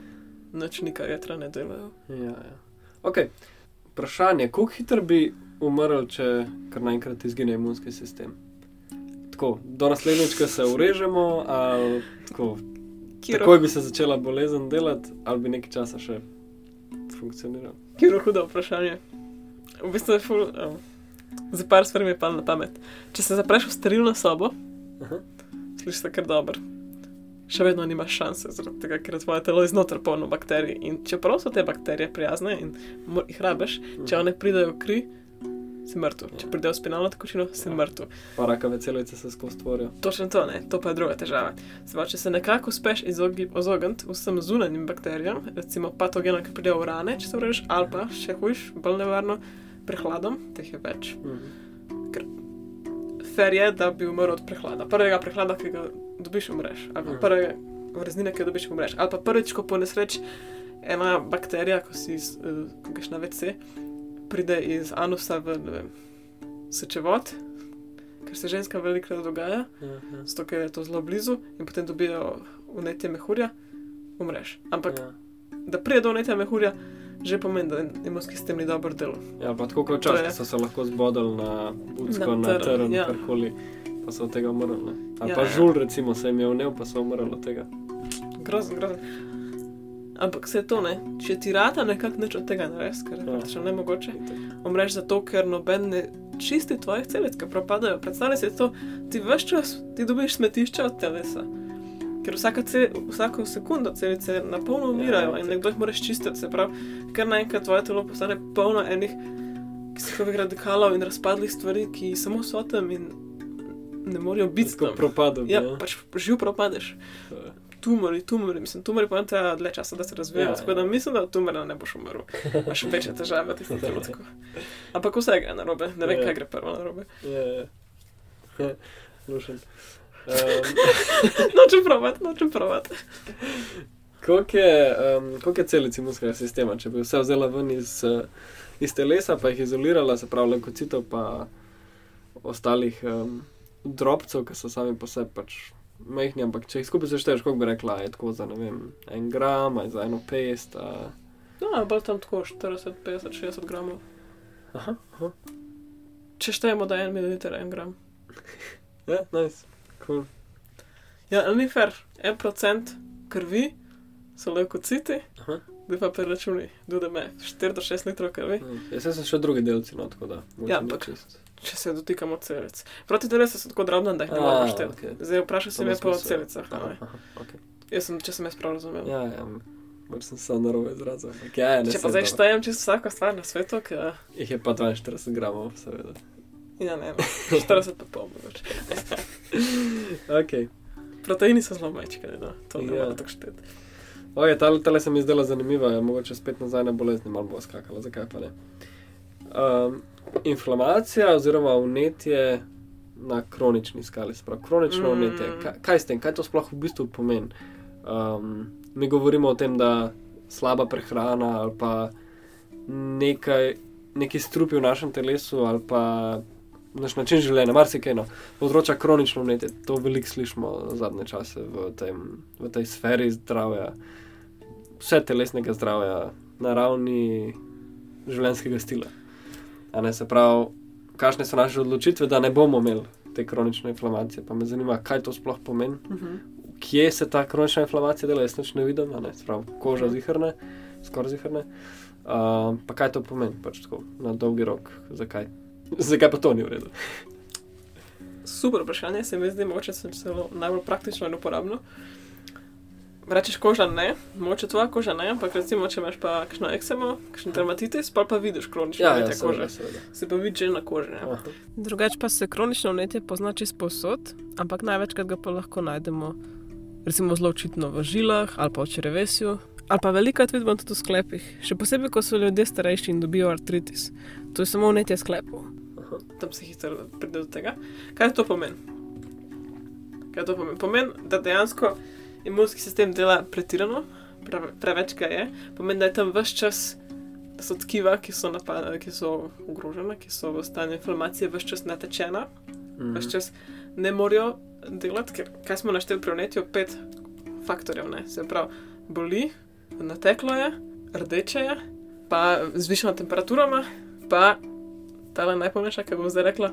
Noč nikar jedra ne delajo. Ja, ja. Okay. Vprašanje, kako hitro bi umrl, če kar naenkrat izgine imunski sistem? Tako, do naslednjič, ko se urežemo, ali tako, Kiro, takoj bi se začela bolezen delati, ali bi nekaj časa še funkcioniral. kiro hudo vprašanje. V bistvu je ful. Um, za par stvari mi je padlo na pamet. Če se zapreš v sterilno sobo, Aha. slišiš se kar dober. Še vedno nimaš šanse, zaradi tega, ker je tvoje telo iznotraj polno bakterij. In čeprav so te bakterije prijazne in jih rabiš, če one pridejo v kri, si mrtev. Če pridejo v spinalno tekočino, si mrtev. Pa rakave celice se skozi tvorijo. Točno to, ne, to pa je druga težava. Pravi, če se nekako uspeš izogniti vsem zunanjim bakterijam, recimo patogenom, ki pridejo v rane, če se vrneš, ali pa še hujš, bolj nevarno, prehladom, teh je več. Mhm. Fer je, da bi umrl od prehlada. Prvega prehlada, ki ga dobiš, umreš. Ali pa Mhm. prve vreznine, ki jo dobiš, umreš. Ali pa prvič, ko po nesreči ena bakterija, ko si uh, greš na WC, pride iz anusa v vem, sečevod, kar se ženskam velikokrat dogaja. Ja, ja. zato ker je to zelo blizu in potem dobijo vnetje mehurja, umreš. Ampak Ja. da pride do netja mehurja, že pomeni, da imunski sistem ni dobro delal. Ja, pa tako kot je- včasih so se lahko zbodali na budsko, Na trn, ja. karkoli, pa so od tega umrli. ne. Ali Ja, pa ja. žul, recimo, se jim je vnev, pa so umrli od tega. Grozen, grozen. Ampak vse to ne, če ti rata nekako nič od tega nares, ker je Ja. praktično nemogoče. Itak. Umreš zato, ker noben ne čisti tvojih celic, ki propadajo. Predstavljaj si to, ti veš čas, ti dobiš smetišče od telesa. Ker vsaka ce, vsako sekundo celice na polno umirajo Ja, in itak. nekdo jih moraš čistiti, se pravi, ker naenkrat tvoje telo postane polno enih kislkovih radikalov in razpadlih stvari, ki samo so tam in ne morejo biti Tako tam. propadel. Ja, ne. pač živ propadeš. Tumori, tumori, mislim, tumori pa treba dlje časa, da se razvijajo. Ja, Ja, tako da mislim, da od tumora ne boš umrl. Imaš (laughs) večje težave v tistem trenutku. Ampak vse gre na robe, ne vem, Ja. kaj gre prvo na robe. Ja, ja. ja. (laughs) Lušen. Um, (laughs) Nočem provat, nočem provat. koliko, je, um, koliko je celic imunskega sistema, če bi vse vzela ven iz, uh, iz telesa, pa jih izolirala, se pravi, leukocitov, pa ostalih um, drobcev, ki so sami po sebi pač majhni, ampak če jih skupaj sešteješ, koliko bi rekla, je tako za ne vem, en gram, za eno pest. A... No, bolj tam tako 40, 50, 60 gramov. Aha, aha. Če štejemo, da je en mililiter, en gram. (laughs) Ja, nice. Cool. Ja, ali ni fair, en procent krvi so leukociti, Aha. da pa preračuni, da me 4 do 6 litrov krvi. Jaz sem še drugi delci, no, tako da. Ja, ampak-. Če se dotikamo celic. Proti telesu so tako drobne, da jih ne moremo šteti. okej. Zdaj vprašaj se me po smisel. celicah. Aha, aha, okej. Jaz sem, če sem jaz prav razumel. Ja, ja, mogoče sem se narobe izrazil. ampak Ja, ja, Če pa zdaj štejem čisto vsako stvar na svetu, ki Jih je pa 42 gramov, seveda. ja, ne, 40 (laughs) pa pol mogoče. (laughs) (laughs) Okay. Proteini so zelo majčki, no, to ne Ja. morem tako šteti. Okay, tale, tale se mi zdela zanimiva, ja, mogoče spet nazaj na bolezni malo bo skakala, zakaj pa ne. Um, inflamacija oziroma vnetje na kronični skali, sprav kronično mm. vnetje. Kaj, kaj s tem, kaj to sploh v bistvu pomeni? Um, mi govorimo o tem, da slaba prehrana ali pa nekaj, neki strupi v našem telesu ali pa naš način življenja, marsikaj no, povzroča kronično vnetje. To veliko slišimo zadnje čase v, tem, v tej sferi zdravja, vse telesnega zdravja, na ravni življenjskega stila. A ne se pravi, kakšne so naše odločitve, da ne bomo imeli te kronične inflamacije. Pa me zanima, kaj to sploh pomeni, Mhm. kje se ta kronična inflamacija dela, jaz nič ne vidim, ne se pravi, koža zihrne, skoraj zihrne. Uh, pa kaj to pomeni, pač tako na dolgi rok, zakaj? (laughs) Zakaj pa to ni v redu? Super vprašanje, se mi zdi, mogoče sem celo najbolj praktično in uporabno. Rečeš koža ne, mogoče tvoja koža ne, ampak recimo, če imaš pa kakšno eksemo, kakšen dermatitis, pa pa vidiš kronično Ja, ja, vnetje kože. seveda. Se pa vidi že na koži. Drugače pa se kronično vnetje pozna čisto povsod, ampak največkrat ga pa lahko najdemo recimo zelo očitno v žilah ali pa v črevesju. Ali pa velikokrat vidimo tudi v sklepih, še posebej, ko so ljudje starejši in dobijo artritis. To je samo vnetje sklepov. Tam se hitro pride do tega. Kaj to pomeni? Kaj to pomeni? Pomeni, da dejansko imunski sistem dela pretirano, preve, preveč ga je. Pomeni, da je tam vse čas, da so tkiva, ki so, napada, ki so ogrožena, ki so v stanju inflamacije, vse čas natečena, Mhm. vse čas ne morejo delati, ker kaj smo našteli pri vnetju, pet faktorjev. Ne? Se pravi, boli, nateklo je, rdeče je, pa zvišena temperaturama, pa ta najpomembnejša, ki bom zdaj rekla,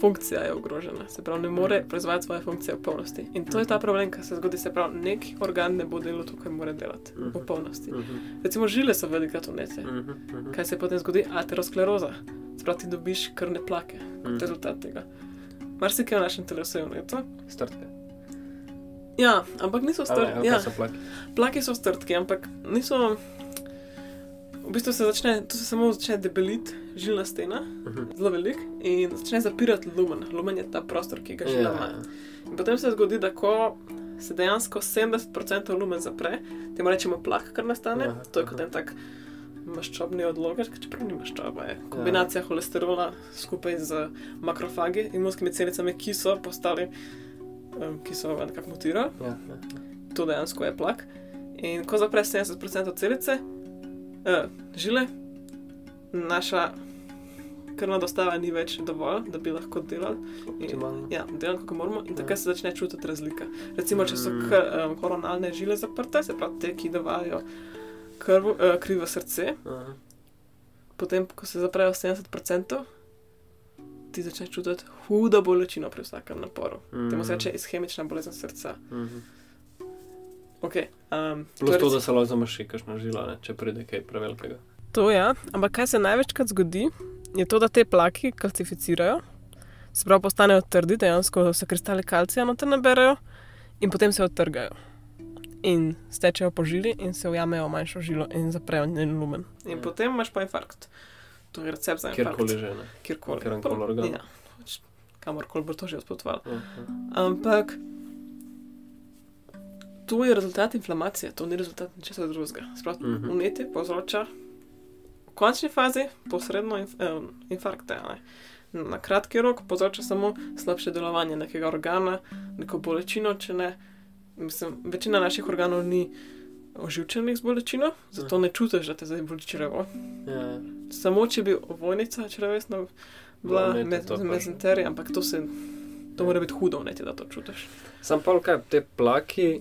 funkcija je ogrožena. Se pravi, ne more proizvajati svoje funkcije v polnosti. In to je ta problem, ki se zgodi, se pravi, nek organ ne bo delal to, kar mora delati v Mhm. polnosti. Mhm. Recimo žile so velikrat vnetje. Mhm. Mhm. Kaj se potem zgodi? Ateroskleroza. Spravi, ti dobiš krvne plake kot Mhm. rezultat tega. Marsikaj v našem telesu je vneto. Strdke. Ja, ampak niso kaj Ja, plaki? plaki so strdki, ampak niso. V bistvu se začne, to se samo začne debeliti, žilna stena, Mhm. zelo velik, in začne zapirati lumen. Lumen je ta prostor, ki ga žila Ja, ima. ja. In potem se zgodi, da ko se dejansko 70% lumen zapre, temu rečemo plak, kar nastane. Aha, to je kot en tak maščobni odložek, čeprav ni maščoba, je kombinacija holesterola skupaj z makrofagi, imunskimi celicami, ki so postali, um, ki so nekako mutirali. Ja, ja. To dejansko je plak. In ko zapre 70% celice, uh, žile, naša krvna dostava ni več dovolj, da bi lahko delali. Optimalno. Ja, delamo, kako moramo, in Ja. takrat se začne čutiti razlika. Recimo, če so Mm. kr, um, koronalne žile zaprte, se pravi te, ki davajo krv, uh, kri v srce, Aha. potem, ko se zaprejo 70%, ti začneš čutiti hudo bolečino pri vsakem naporu. Temu se Mhm. reče ishemična bolezen srca. Mhm. Okay, um, Plus to, da se lahko zamaši, kakšna žila, ne, če pride kaj prevelikega. To je, ja. ampak kaj se največkrat zgodi, je to, da te plaki kalcificirajo, se pravi, postanejo trdi, dejansko se kristali kalcija noter naberajo in potem se odtrgajo. In stečejo po žili in se ujamejo v manjšo žilo in zaprejo njen lumen. In Ja. potem imaš pa infarkt. To je recept za infarkt. Kjerkoli že. Ne. Kjerkoli. Kateremkoli organu. Ja, pač kamorkoli bo to že odpotovalo. Aha. Ampak to je rezultat inflamacije, to ni rezultat ničesar drugega. Sprav, Mhm. Vnetje povzroča v končni fazi posredno inf eh, infarkte. Ne? Na kratki rok povzroča samo slabše delovanje nekega organa, neko bolečino, če ne. Mislim, večina naših organov ni oživčenih z bolečino, zato ne čutiš, da te zdaj boli črevo. Ja. Samo če bi ovojnica črevesna bila vnetje, med, to mezenterija, ampak to se. To mora biti hudo vnetje, da to čutiš. Sam pa kaj, te plaki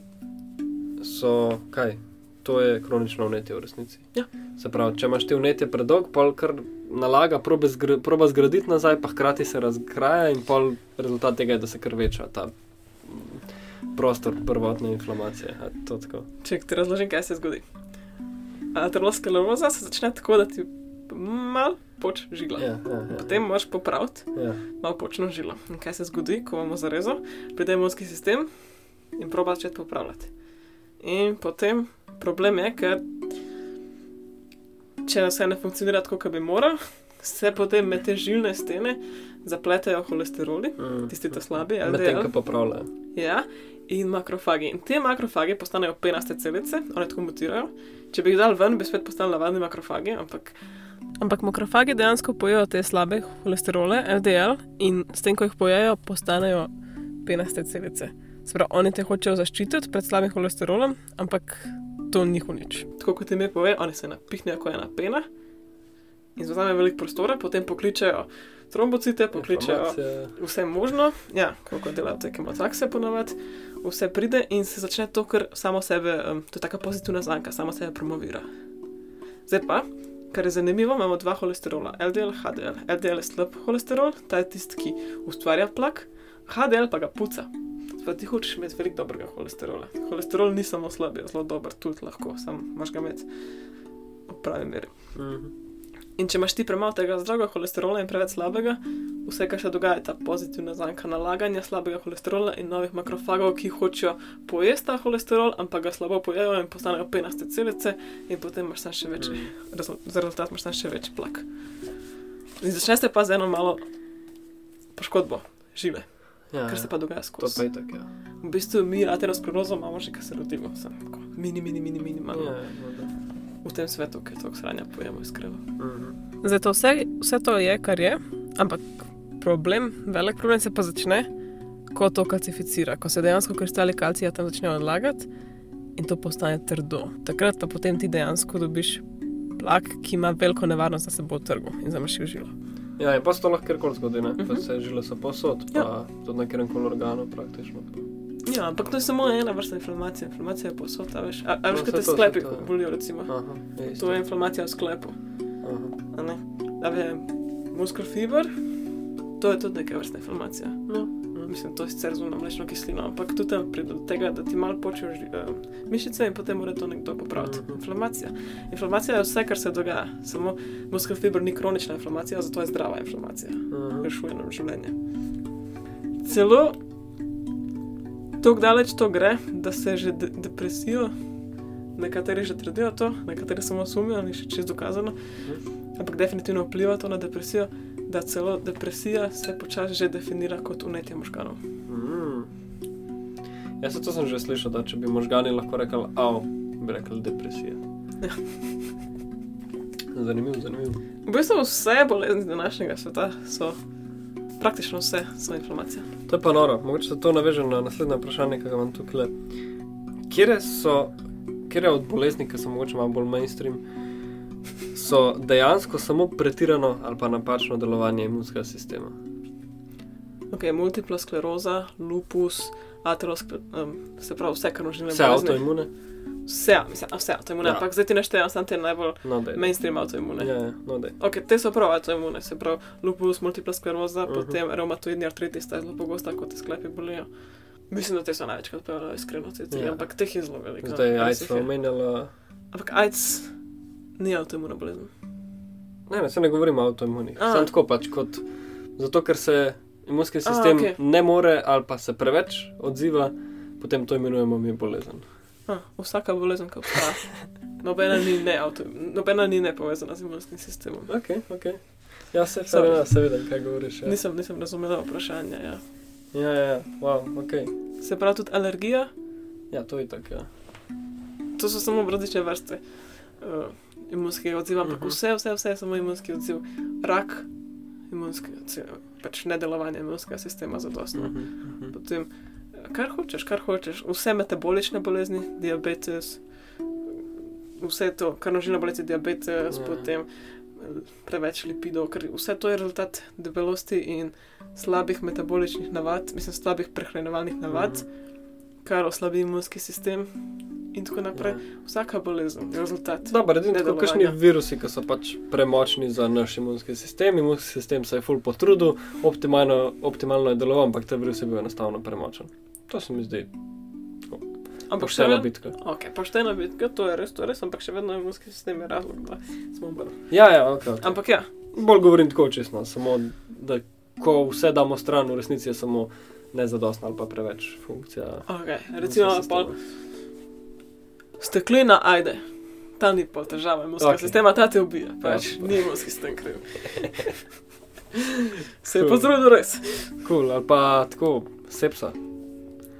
so kaj? To je kronično vnetje v resnici. Ja. Se pravi, če imaš ti vnetje predolg, pol kar nalaga, proba, zgr proba zgraditi nazaj, pa hkrati se razkraja in pol rezultat tega je, da se kar veča ta prostor prvotne inflamacije. Če ti razložim, kaj se zgodi. Ateroskleroza se začne tako, da ti mal poč žila. Ja, ja, ja. Potem moraš popraviti Ja. malo počno žilo. In kaj se zgodi, ko imamo zarezo, pride imunski sistem in proba začeti popravljati. In potem problem je, ker če vse ne funkcionira tako, kot bi moral, se potem med te žilne stene zapletejo holesteroli, Mm. tisti ta slabi, Medtem, ko popravljajo. Ja, in makrofagi. In te makrofagi postanejo penaste celice, one tako mutirajo. Če bi jih dal ven, bi spet postali navadni makrofagi, ampak. Ampak makrofagi dejansko pojejo te slabe holesterole, LDL, in s tem, ko jih pojejo, postanejo penaste celice. Sprav, oni te hočejo zaščititi pred slabim holesterolom, ampak to ni nič. Tako kot ime pove, oni se napihnejo kot ena pena in zauzamejo veliko prostora, potem pokličejo trombocite, pokličejo vse možno, ja, kako delajo te kemotakse ponovadi, vse pride in se začne to, kar samo sebe, to je taka pozitivna zanka, samo sebe promovira. Zdaj pa, kar je zanimivo, imamo dva holesterola, LDL, HDL. LDL je slab holesterol, ta je tisti, ki ustvarja plak, HDL pa ga puca. Ti hočeš imeti veliko dobrega holesterola. Holesterol ni samo slab, je zelo dober, tudi lahko, samo imaš ga imeti v pravi meri. Mhm. In če imaš ti premalo tega zdravega holesterola in preveč slabega, vse, kar se dogaja, je ta pozitivna zanka nalaganja slabega holesterola in novih makrofagov, ki hočejo pojesti ta holesterol, ampak ga slabo pojejo in postanejo penaste celice, in potem imaš tam še več, rezul- za rezultat imaš tam še več plak. In začne se pa z eno malo poškodbo žile, Ja, kar se pa dogaja to skozi. pa je tako. Ja. V bistvu mi aterosklerozo imamo že, kar se rodimo, tako mini, mini, mini, minimalno Ja, no, da. V tem svetu, ker to sranja pojemo iz krvi. Mhm. Zdaj, to vse, vse to je, kar je, ampak problem, velik problem se pa začne, ko to kalcificira, ko se dejansko kristali kalcija tam začnejo odlagati in to postane trdo. Takrat pa potem ti dejansko dobiš plak, ki ima veliko nevarnost, da se bo odtrgal in zamašil žilo. Ja, in pa se to lahko kjerkoli zgodi, ne? Mhm. Pa se žile so posod, pa Ja. tudi na kjerem koli organu praktično. Ja, ampak to je samo ena vrsta inflamacije. Inflamacija je posod, a veš, a, a veš, No, saj te sklepi to, ja. bolijo, recimo. Aha, je isto. To je inflamacija v sklepu. Aha. a ne. Da je muskel fiber, to je tudi neka vrsta inflamacija. No, mhm. Mislim, to je sicer zunaj mlečno kislino, ampak tudi tam pride do tega, da ti malo počeš uh, mišice in potem mora to nekdo popraviti. Mhm. Inflamacija. Inflamacija je vse, kar se dogaja. Samo muskel fiber ni kronična inflamacija, zato je zdrava inflamacija. Rešuje nam življenje. Celo tako daleč to gre, da se že de depresijo, nekateri že trdijo to, nekateri samo sumijo, ni še čest dokazano, ampak definitivno vpliva to na depresijo, da celo depresija se počasi že definira kot unetje možganov. Mm. Jaz to sem že slišal, da če bi možgani lahko rekli, av, bi rekli depresija. Ja. Zanimivo, zanimivo. V bistvu vse bolezni današnjega sveta so, praktično vse so inflamacija. To je pa noro, mogoče se to naveže na naslednje vprašanje, ki ga imam tukaj. Kje so, kje od bolezni, ki so mogoče malo bolj mainstream, so dejansko samo pretirano ali pa napačno delovanje imunskega sistema. Ok, multipla skleroza, lupus, ateroskleroza, um, se pravi vse, kar možne Vse avtoimune? Vse, mislim, vse avtoimune, Ja. ampak zdaj ti naštejem samo te najbolj No, daj. mainstream avtoimune. Ja, ja, no, daj. Ok, te so prav avtoimune, se pravi lupus, multipla skleroza, uh Mhm. -huh. potem reumatoidni artritis, sta je zelo pogosta, kot te sklepi bolijo. Mislim, da te so največkrat pojavljali iskreno, te tri, Ja. ampak teh je zelo veliko. Zdaj, res AIDS je. omenjali. Ampak AIDS ni avtoimuna bolezen. Ne, ne, se ne govorimo o avtoimunih. Sam tako pač kot. Zato, ker se imunski A, sistem okej. ne more ali pa se preveč odziva, potem to imenujemo mi bolezen. Ah, vsaka bolezen, ki obstaja. Nobena ni ne, avto, nobena ni ne povezana z imunskim sistemom. Ok, ok. Ja, se, Sorry. seveda, se vidim, kaj govoriš. Ja, Nisem, nisem razumela vprašanja. Ja. ja, ja, ja. wow, ok. Se pravi tudi alergija, Ja, to je tako, ja. to so samo različne vrste uh, imunskega odziva, ampak Mhm. vse, vse, vse je samo imunski odziv. Rak, imunski odziv, pač nedelovanje imunskega sistema zadostno. Mhm, mhm. Potem, eh, kar hočeš, kar hočeš, vse metabolične bolezni, diabetes, vse to, krvnožilne bolezni, diabetes, Ja. ja. potem eh, preveč lipidov, ker vse to je rezultat debelosti in slabih metaboličnih navad, mislim, slabih prehranjevalnih navad, Mhm. Kar oslabi imunski sistem in tako naprej. Ja. Vsaka bolezen je rezultat. Dobro, edino tako kakšni virusi, ki so pač premočni za naš imunski sistem. Imunski sistem se je full potrudil, optimalno, optimalno je deloval, ampak ta virus je bil enostavno premočen. To se mi zdi Ampak še poštena vedno, bitka. okay, poštena bitka, to je res, to je res, ampak še vedno je imunski sistem je razlog, da smo bolj. Ja, ja, ok. okay. Ampak ja, Bolj govorim tako čestno, samo da ko vse damo stran, v resnici je samo nezadostna ali pa preveč funkcija. okay, recimo, imunskega pol, steklina, ajde. Ta ni pa težava Okej. okay. sistema, ta te ubija. Pač, Ja. ni imunski sistem kriv. (laughs) Se je Cool. potrudil res. Cool, ali pa tako, sepsa.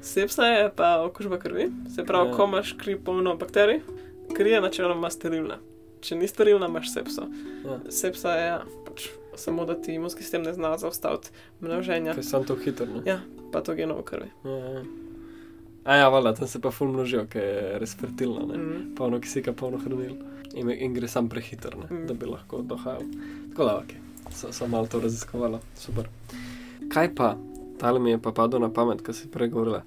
Sepsa je pa okužba krvi, se pravi, Ja. ja. ko imaš kri polno bakterij, kri je načeloma sterilna. Če ni sterilna, imaš sepso. Ja. Sepsa je ja, pač samo, da ti imunski sistem ne zna zaustaviti množenja Ker sem to hitro. Ne? Ja. Patogenov v krvi. Ja, ja. A ja, valjda, tam se pa ful množijo, ker je res fertilna, ne. Mm. polno kisika, polno hranil in, in gre sam prehiter, ne, Mm. da bi lahko dohajal. Tako da, ok, so, so malo to raziskovala, super. Kaj pa, tale mi je pa padlo na pamet, ko si prej govorila.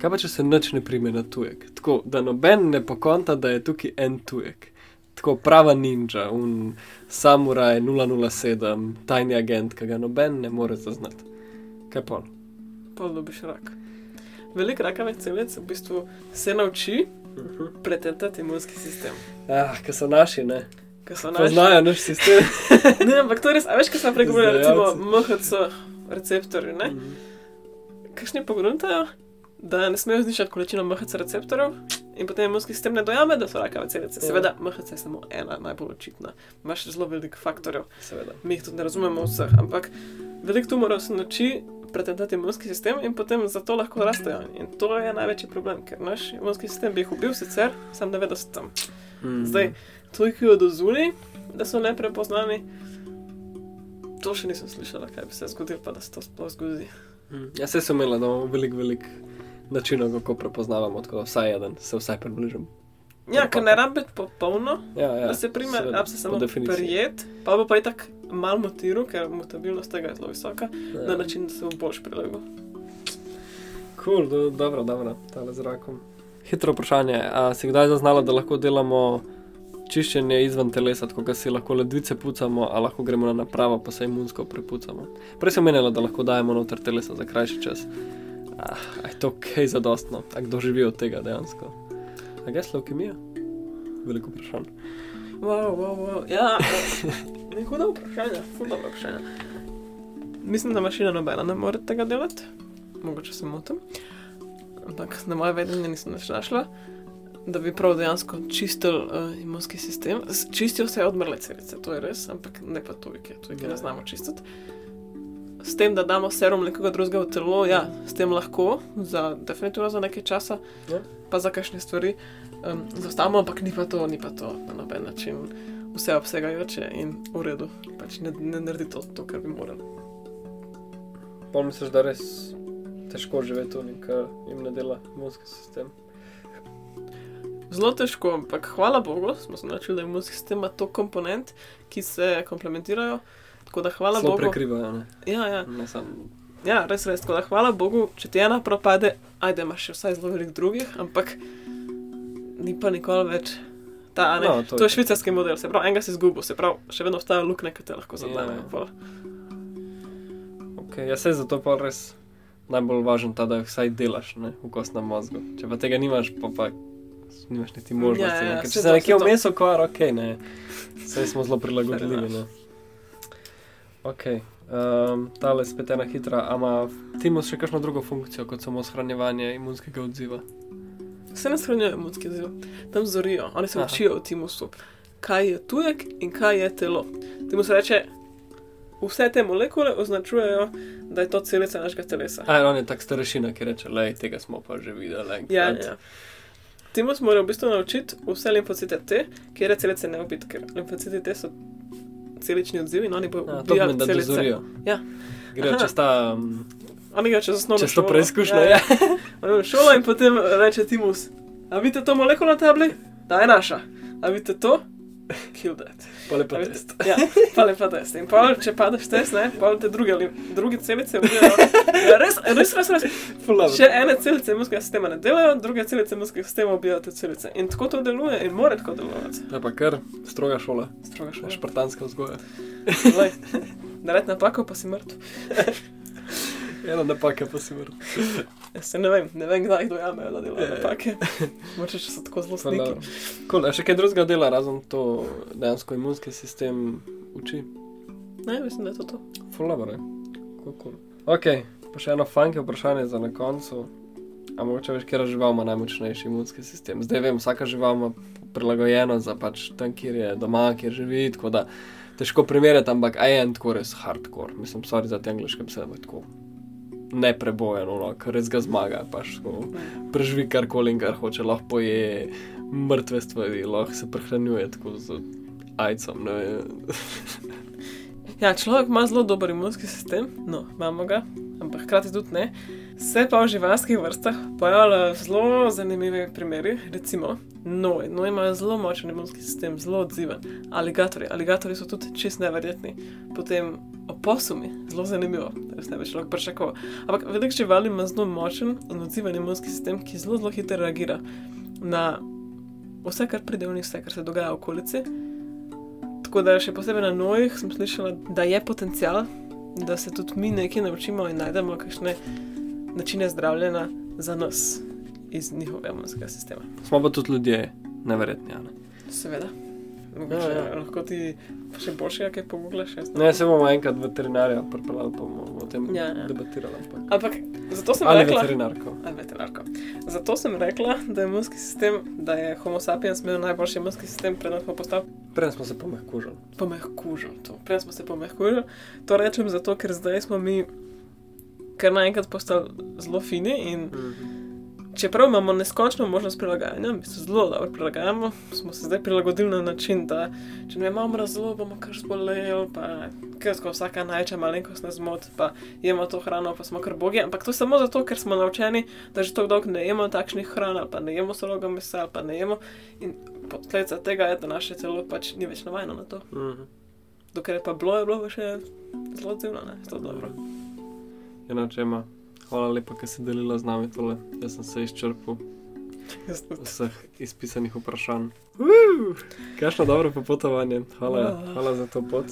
Kaj pa, če se nič ne prime na tujek? Tako, da noben ne pokonta, da je tukaj en tujek. Tako prava ninja, un samuraj 007, tajni agent, ki ga noben ne more zaznati. Kaj pa? Pol dobiš rak. Velik rakavih celic v bistvu se nauči pretentati imunski sistem. Ah, ki so naši, ne. Ker so naši. Poznajo naš sistem. (laughs) Ne, ampak to res, a veš, kaj sem prej govorila, recimo. MHC receptorji, ne? Kakšni pogruntajo, da ne smejo znižati količino MHC receptorjev in potem imunski sistem ne dojame, da so rakave celice. Ja. Seveda, MHC je samo ena najbolj očitna. Imaš zelo veliko faktorjev, Seveda. mi jih tudi ne razumemo vseh, ampak veliko tumorov se nauči pretentati imunski sistem in potem zato lahko rastejo. In to je največji problem, ker naš imunski sistem bi jih ubil sicer, sam ne ve, da so tam. Mm. Zdaj, tujki od ozuli, da so neprepoznani. To še nisem slišala, kaj bi se zgodilo, pa da se to sploh zgodi. Mm. Jaz se sem imela, da imamo veliko, veliko načinov, kako prepoznavamo, tako da vsaj en, se vsaj približam. Ja, ker ne rabi biti popolno, Ja, ja, da se prime, da se samo prijet, pa bo pa itak mal motiral, ker mutabilnost tega je zelo visoka, Ja. na način, da se bo boljš prilagodil. Cool, do, dobro, dobro, tale zrakom. Hitro vprašanje. A si kdaj zaznala, da lahko delamo čiščenje izven telesa, tako da si lahko ledvice pucamo, a lahko gremo na napravo, pa se imunsko prepucamo? Prej sem menila, da lahko dajemo noter telesa za krajši čas. Ah, je to kaj zadostno? A kdo živi od tega dejansko? A gre leukemija? Veliko vprašanj. Wow, wow, wow. Ja, (laughs) ne huda vprašanja, huda vprašanja. Mislim, da mašina nobena ne more tega delati, mogoče se motim. Ampak na moje vedenje nisem več našla, da bi prav dejansko čistil uh, imunski sistem. Čistijo se odmrle celice, to je res, ampak ne pa tujke, tujke Ja. ne znamo čistiti. S tem, da damo serum nekoga drugega v telo, ja, s tem lahko, za, definitivno za nekaj časa, Ja. pa za kakšne stvari um, zaustavimo, ampak ni pa to, ni pa to na noben način vse obsegajoče in v redu. Pač ne, ne naredi to, to, kar bi morali. Pol misliš, da res težko živeti v njih, ker jim ne dela imunski sistem. zelo težko, ampak hvala Bogu, smo se naučili, da imunski sistem ima to komponent, ki se komplementirajo. Tako da hvala Zelo Bogu. prekrivajo, ne? Ja, ja, Ne samo. ja, res, res. Tako da hvala Bogu, če ti ena propade, ajde, imaš še vsaj zelo veliko drugih, ampak ni pa nikoli več. Ta, No, to to, je švicarski model, se pravi, enega si izgubil, se pravi, še vedno obstajajo luknje, ki te lahko Ja, zadenejo. pol. Okay, ja, se zato pa res najbolj važen ta, da vsaj delaš ne, v kostnem mozgu. Če pa tega nimaš, pa, pa nimaš niti možnosti. Ja, ja, ne. Ker če se nekje vmes okvar, ok, ne. Saj smo zelo prilagodljivi. Ne. Ok, um, tale spet ena hitra. A ima Timus še kakšno drugo funkcijo, kot samo shranjevanje imunskega odziva? Vse ne shranjujejo imunski odziv, tam zorijo, oni se Aha. učijo v timusu, kaj je tujek in kaj je telo. Timus reče, vse te molekule označujejo, da je to celica našega telesa. A, on je tak starešina, ki reče, lej, tega smo pa že videli. Ja, enkrat." ja. Timus mora v bistvu naučiti vse limfocite T, kjer je celice ne ubiti, ker limfociti T so celični odzivi in oni bodo Ja, to ubijali da celice. dozorijo. Ja. Grejo čez ta, um, Oni ga čez osnovno čez to šolo. preizkušnjo. Ja, Ja, ja. (laughs) Šolo in potem reče Timus, a vidite to molekulo na tabli? Ta je naša. A vidite to? (laughs) Kill that. pa lepo A vidite- test. Ja, pa lepa test. In pol, če padeš test, ne, pol te druge, druge celice ubijajo. Ja, res, res, res, res. Še ene celice imunskega sistema ne delajo, druge celice imunskega sistema ubijajo te celice. In tako to deluje in mora tako delovati. Je pa kar stroga šola, Stroga šola. špartanska vzgoja. Lej, Naredi napako, pa si mrtev. (laughs) Ena napaka pa si vrti. Se ne vem, ne vem, kdaj kdo jamejo, da delajo Ja, ja. napake. (laughs) Moče, če so tako zelo sniki. Cool. A še kaj drugega dela, razen to dejansko imunski sistem uči? Ne, mislim, da je to to. Fulabare. Cool, cool. Ok, pa še eno fanke vprašanje za na koncu. A mogoče veš, kera žival ima najmočnejši imunski sistem? Zdaj vem, vsaka žival ima prilagojeno za pač tam, kjer je doma, kjer živi, tako da težko primerjati, ampak a je en tako res hardcore. Mislim, sorry za te angliške besede, ampak tako neprebojeno, no, ker res ga zmaga, pač tako preživi karkoli in kar hoče, lahko poje mrtve stvari, lahko se prehranjuje tako z ajcem. Ja, človek ima zelo dober imunski sistem, no, imamo ga, ampak hkrati tudi ne. Se pa v živalskih vrstah pojavljajo zelo zanimivi primeri, recimo noj. Noj ima zelo močen imunski sistem, zelo odziven. Aligatori, aligatori so tudi čist neverjetni. Potem oposumi, zelo zanimivo, res ne bi človek pričakoval. Ampak veliko živali ima zelo močen in odziven imunski sistem, ki zelo, zelo hitro reagira na vse, kar pride v njih, vse, kar se dogaja v okolici. Tako da še posebej na nojih sem slišala, da je potencial, da se tudi mi nekaj naučimo in najdemo kakšne načine zdravljenja za nas iz njihovega imunskega sistema. Smo pa tudi ljudje, neverjetni. a Ne? Seveda. Mogoče, Ja, ja. Lahko ti še boljše, kaj poguglaš. jaz Ne, se bomo enkrat veterinarja pripeljali, pa bomo o tem Ja, ja. debatirali. Ampak. Ampak zato sem Ali rekla, veterinarko. Ali veterinarko. Zato sem rekla, da je imunski sistem, da je Homo sapiens imel najboljši imunski sistem, preden smo postali Prej smo se pomehkužili. pomehkužili. to. Prej smo se pomehkužili. To rečem zato, ker zdaj smo mi kar naenkrat postali zelo fini in čeprav imamo neskončno možnost prilagajanja, mi se zelo dobro prilagajamo, smo se zdaj prilagodili na način, da če ne imamo razlog, bomo kar zboleli, pa kar skozi vsaka največja malenkost nas zmot, pa jemo to hrano, pa smo kar bogi. Ampak to je samo zato, ker smo naučeni, da že tako dolgo ne jemo takšnih hran, pa ne jemo sologa mesa, pa ne jemo. In posledica tega je, da naše telo pač ni več navajeno na to. Mhm. Dokler je pa bilo, je bilo še zelo odzivno, ne, zelo dobro. Enoče ima. Hvala lepa, ker si delila z nami tole. Jaz sem se izčrpal vseh izpisanih vprašanj. Kakšno dobro popotovanje. Hvala, Hvala. hvala za to pot.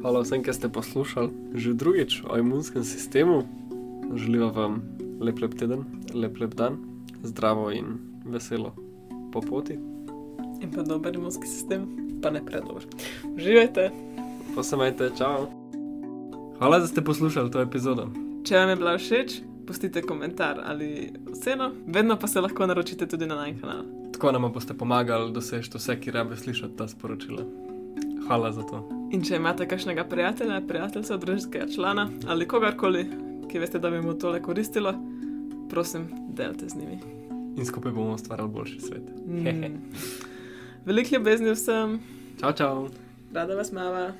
Hvala vsem, ki ste poslušali že drugič o imunskem sistemu. Želiva vam lep, lep teden, lep, lep dan, zdravo in veselo po poti. In pa dober imunski sistem, pa ne predober. Uživajte! Posamajte, čau! Hvala, da ste poslušali to epizodo. Če vam je bila všeč, pustite komentar ali oceno, vedno pa se lahko naročite tudi na naš kanal. Tako nam boste pomagali doseči vse, ki rabe slišati ta sporočila. Hvala za to. In če imate kakšnega prijatelja, prijateljca, družinskega člana ali kogarkoli, ki veste, da bi mu tole koristilo, prosim, delite z njimi. In skupaj bomo ustvarjali boljši svet. Mm. Veliko ljubezni vsem, Čau, čau! rada vas mava.